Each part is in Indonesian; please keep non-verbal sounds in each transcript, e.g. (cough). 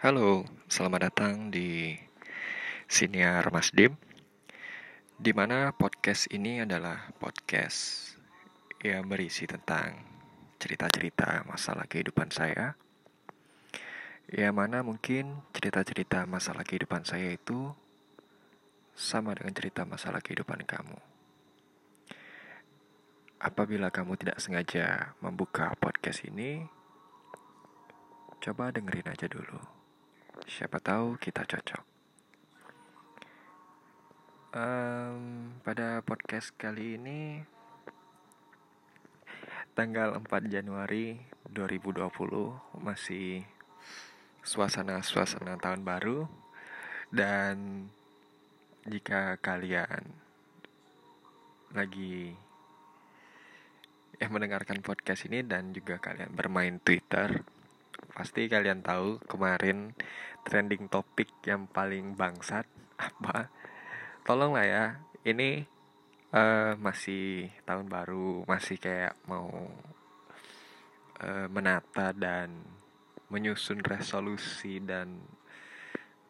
Halo, selamat datang di Siniar Mas Dim di mana podcast ini adalah podcast yang berisi tentang cerita-cerita masalah kehidupan saya. Yang mana mungkin cerita-cerita masalah kehidupan saya itu sama dengan cerita masalah kehidupan kamu. Apabila kamu tidak sengaja membuka podcast ini coba dengerin aja dulu Siapa tahu kita cocok. Um, pada podcast kali ini tanggal 4 Januari 2020 masih suasana-suasana tahun baru dan jika kalian lagi eh mendengarkan podcast ini dan juga kalian bermain Twitter pasti kalian tahu kemarin trending topik yang paling bangsat apa? Tolonglah ya ini uh, masih tahun baru masih kayak mau uh, menata dan menyusun resolusi dan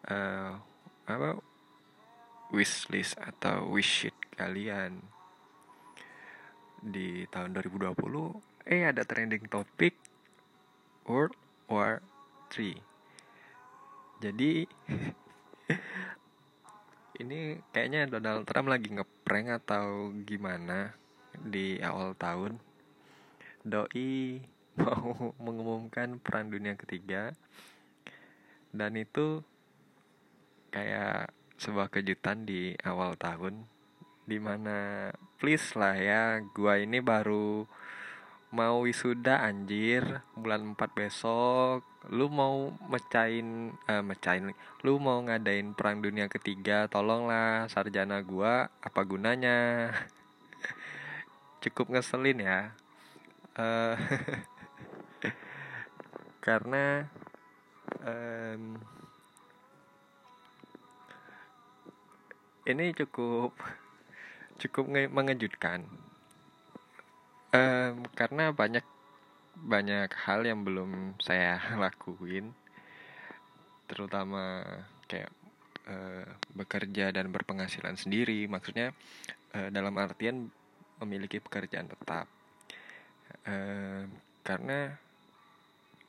uh, apa wishlist atau wish kalian. Di tahun 2020 eh ada trending topik World War 3 jadi (laughs) ini kayaknya Donald Trump lagi ngeprank atau gimana di awal tahun. Doi (laughs) mau mengumumkan perang dunia ketiga. Dan itu kayak sebuah kejutan di awal tahun. Di mana please lah ya gua ini baru mau wisuda anjir. Bulan 4 besok. Lu mau mecahin uh, mecahin lu mau ngadain perang dunia ketiga tolonglah. Sarjana gua apa gunanya? (laughs) Cukup ngeselin ya. Uh, (laughs) karena um, ini cukup cukup mengejutkan um, karena banyak banyak hal yang belum saya (laughs) lakuin. Terutama kayak uh, bekerja dan berpenghasilan sendiri. Maksudnya uh, dalam artian memiliki pekerjaan tetap. Uh, karena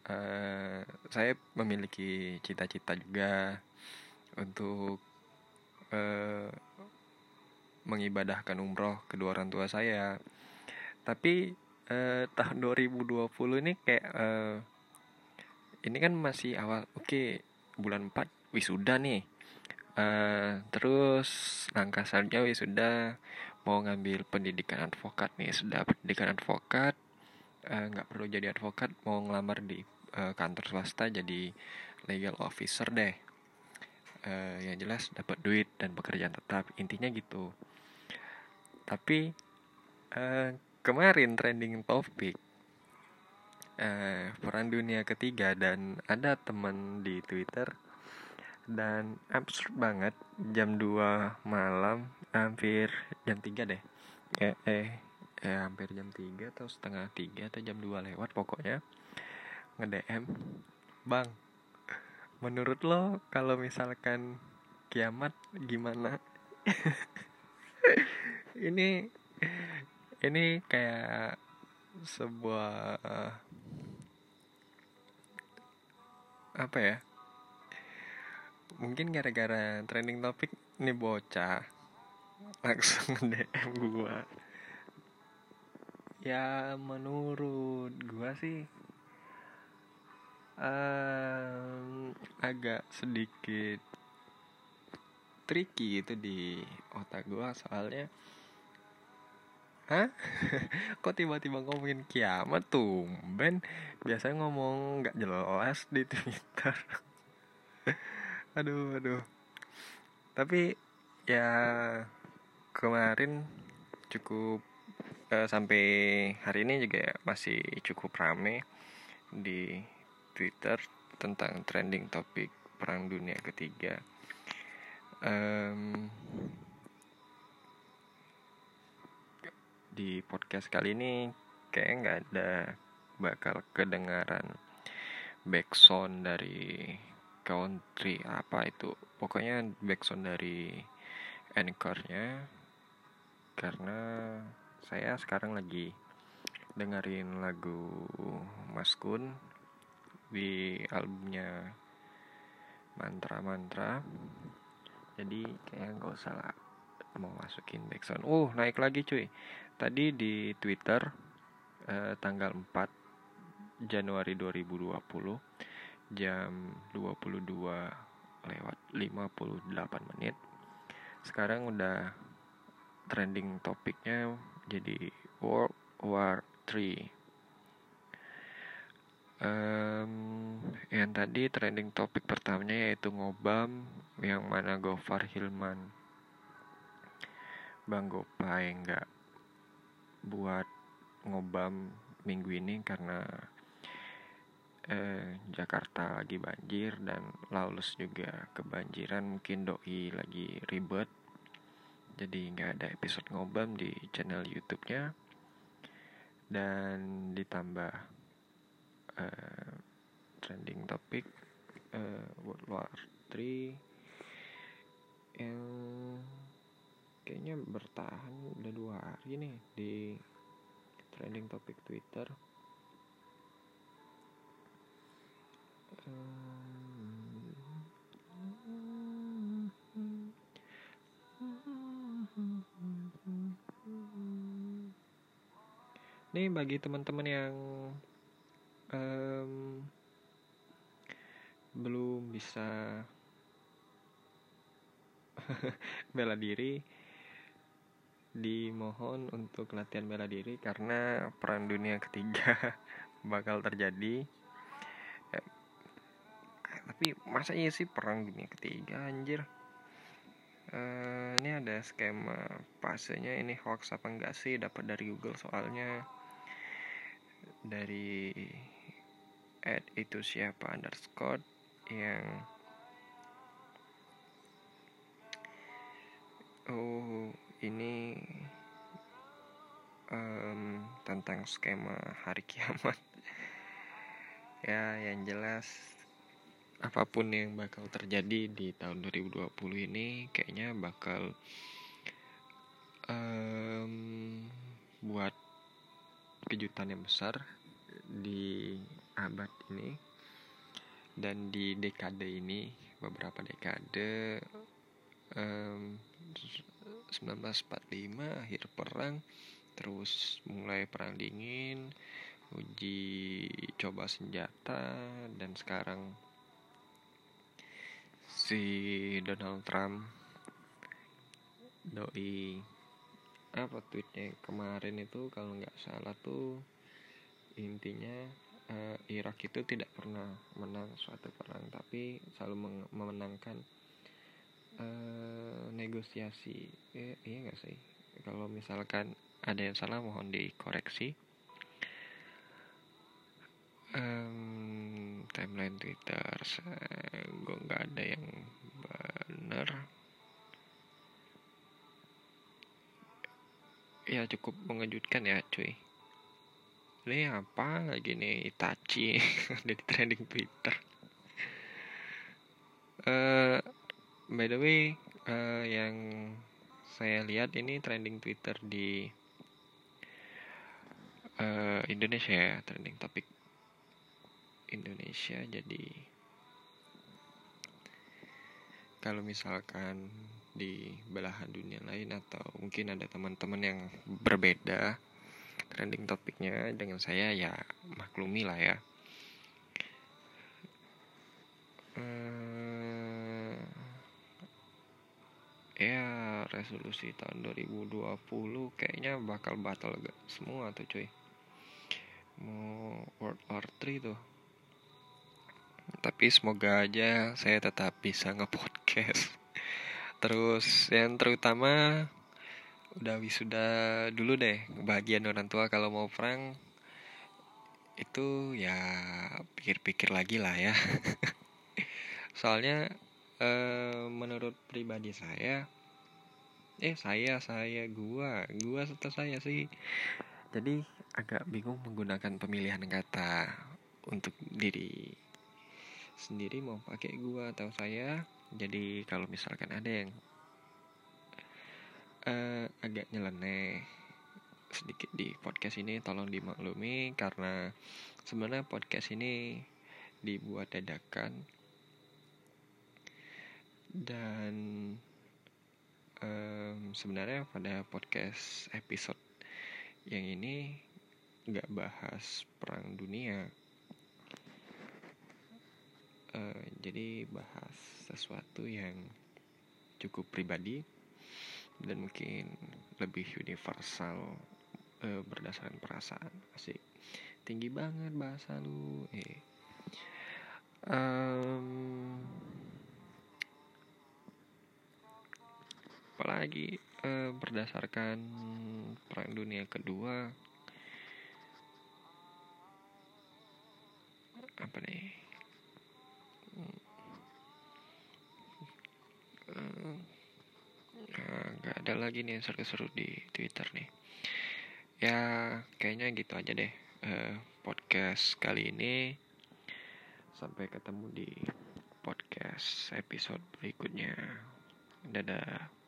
uh, saya memiliki cita-cita juga untuk uh, mengibadahkan umroh kedua orang tua saya tapi eh, tahun 2020 ini kayak eh, ini kan masih awal oke okay, bulan 4 wisuda nih. Eh, terus langkah selanjutnya wisuda mau ngambil pendidikan advokat nih. Sudah pendidikan advokat eh, nggak eh, perlu jadi advokat mau ngelamar di eh, kantor swasta jadi legal officer deh. Eh, yang jelas dapat duit dan pekerjaan tetap intinya gitu. Tapi eh, kemarin trending topik eh, perang dunia ketiga dan ada teman di Twitter dan absurd banget jam 2 malam hampir jam 3 deh. Eh, eh eh hampir jam 3 atau setengah 3 atau jam 2 lewat pokoknya nge-DM Bang menurut lo kalau misalkan kiamat gimana? (laughs) Ini ini kayak sebuah apa ya? Mungkin gara-gara trending topik ini bocah. Langsung (laughs) DM gua. Ya menurut gua sih um, agak sedikit tricky itu di otak gua soalnya Hah? (laughs) Kok tiba-tiba ngomongin kiamat tuh? Ben biasanya ngomong nggak jelas di Twitter. (laughs) aduh, aduh. Tapi ya kemarin cukup uh, sampai hari ini juga masih cukup rame di Twitter tentang trending topik perang dunia ketiga. Um, di podcast kali ini kayak nggak ada bakal kedengaran backsound dari country apa itu. Pokoknya backsound dari anchornya karena saya sekarang lagi dengerin lagu Mas Kun di albumnya Mantra Mantra jadi kayak nggak usah lah mau masukin backsound uh naik lagi cuy. Tadi di Twitter eh, tanggal 4 Januari 2020 jam 22 lewat 58 menit. Sekarang udah trending topiknya jadi World War 3 um, yang tadi trending topik pertamanya yaitu ngobam yang mana Gofar Hilman Bang Gopay nggak buat ngobam minggu ini karena eh, Jakarta lagi banjir dan Lawless juga kebanjiran. Mungkin doi lagi ribet. Jadi nggak ada episode ngobam di channel YouTube-nya. Dan ditambah uh, trending topik uh, World War 3 yang kayaknya bertahan udah dua hari nih di trending topik Twitter. Nih bagi teman-teman yang um, belum bisa (laughs) bela diri dimohon untuk latihan bela diri karena perang dunia ketiga (laughs) bakal terjadi. Eh, tapi masa iya sih perang dunia ketiga anjir? Uh, ini ada skema pasenya ini hoax apa enggak sih? Dapat dari Google soalnya. Dari at itu siapa underscore yang oh ini um, tentang skema hari kiamat. (laughs) Ya yang jelas apa pun yang bakal terjadi di tahun 2020 ini kayaknya bakal um, buat kejutan yang besar di abad ini dan di dekade ini beberapa dekade um, 1945 akhir perang. Terus mulai perang dingin uji coba senjata dan sekarang si Donald Trump doi. Apa tweetnya? Kemarin itu kalau nggak salah tuh intinya uh, Irak itu tidak pernah menang suatu perang tapi selalu memenangkan uh, negosiasi. Eh, iya nggak sih? Kalau misalkan ada yang salah mohon dikoreksi. Um, timeline Twitter gue nggak ada yang benar ya cukup mengejutkan ya cuy. Ini apa lagi nih? Itachi (laughs) ada di trending Twitter. Uh, by the way uh, yang saya lihat ini trending Twitter di uh, Indonesia ya trending topik Indonesia. Jadi kalau misalkan di belahan dunia lain atau mungkin ada teman-teman yang berbeda trending topiknya dengan saya ya maklumi lah ya uh, ya resolusi tahun 2020 kayaknya bakal batal gak semua tuh cuy. Mau World War 3 tuh. Tapi semoga aja saya tetap bisa nge-podcast. (laughs) Terus yang terutama udah wisuda dulu deh bagian orang tua kalau mau perang. Itu ya pikir-pikir lagi lah ya. (laughs) Soalnya eh, menurut pribadi saya eh saya saya gua gua serta saya sih. Jadi agak bingung menggunakan pemilihan kata untuk diri sendiri mau pakai gua atau saya. Jadi kalau misalkan ada yang uh, agak nyeleneh sedikit di podcast ini tolong dimaklumi. Karena sebenarnya podcast ini dibuat dadakan dan um, sebenarnya pada podcast episode yang ini nggak bahas perang dunia. Uh, jadi bahas sesuatu yang cukup pribadi dan mungkin lebih universal uh, berdasarkan perasaan. Asik. Tinggi banget bahasa lu. Eh. Um, apalagi uh, berdasarkan perang dunia kedua. Apa nih? Uh, nggak ada lagi nih yang seru-seru di Twitter nih. Ya kayaknya gitu aja deh uh, podcast kali ini. Sampai ketemu di podcast episode berikutnya. Dadah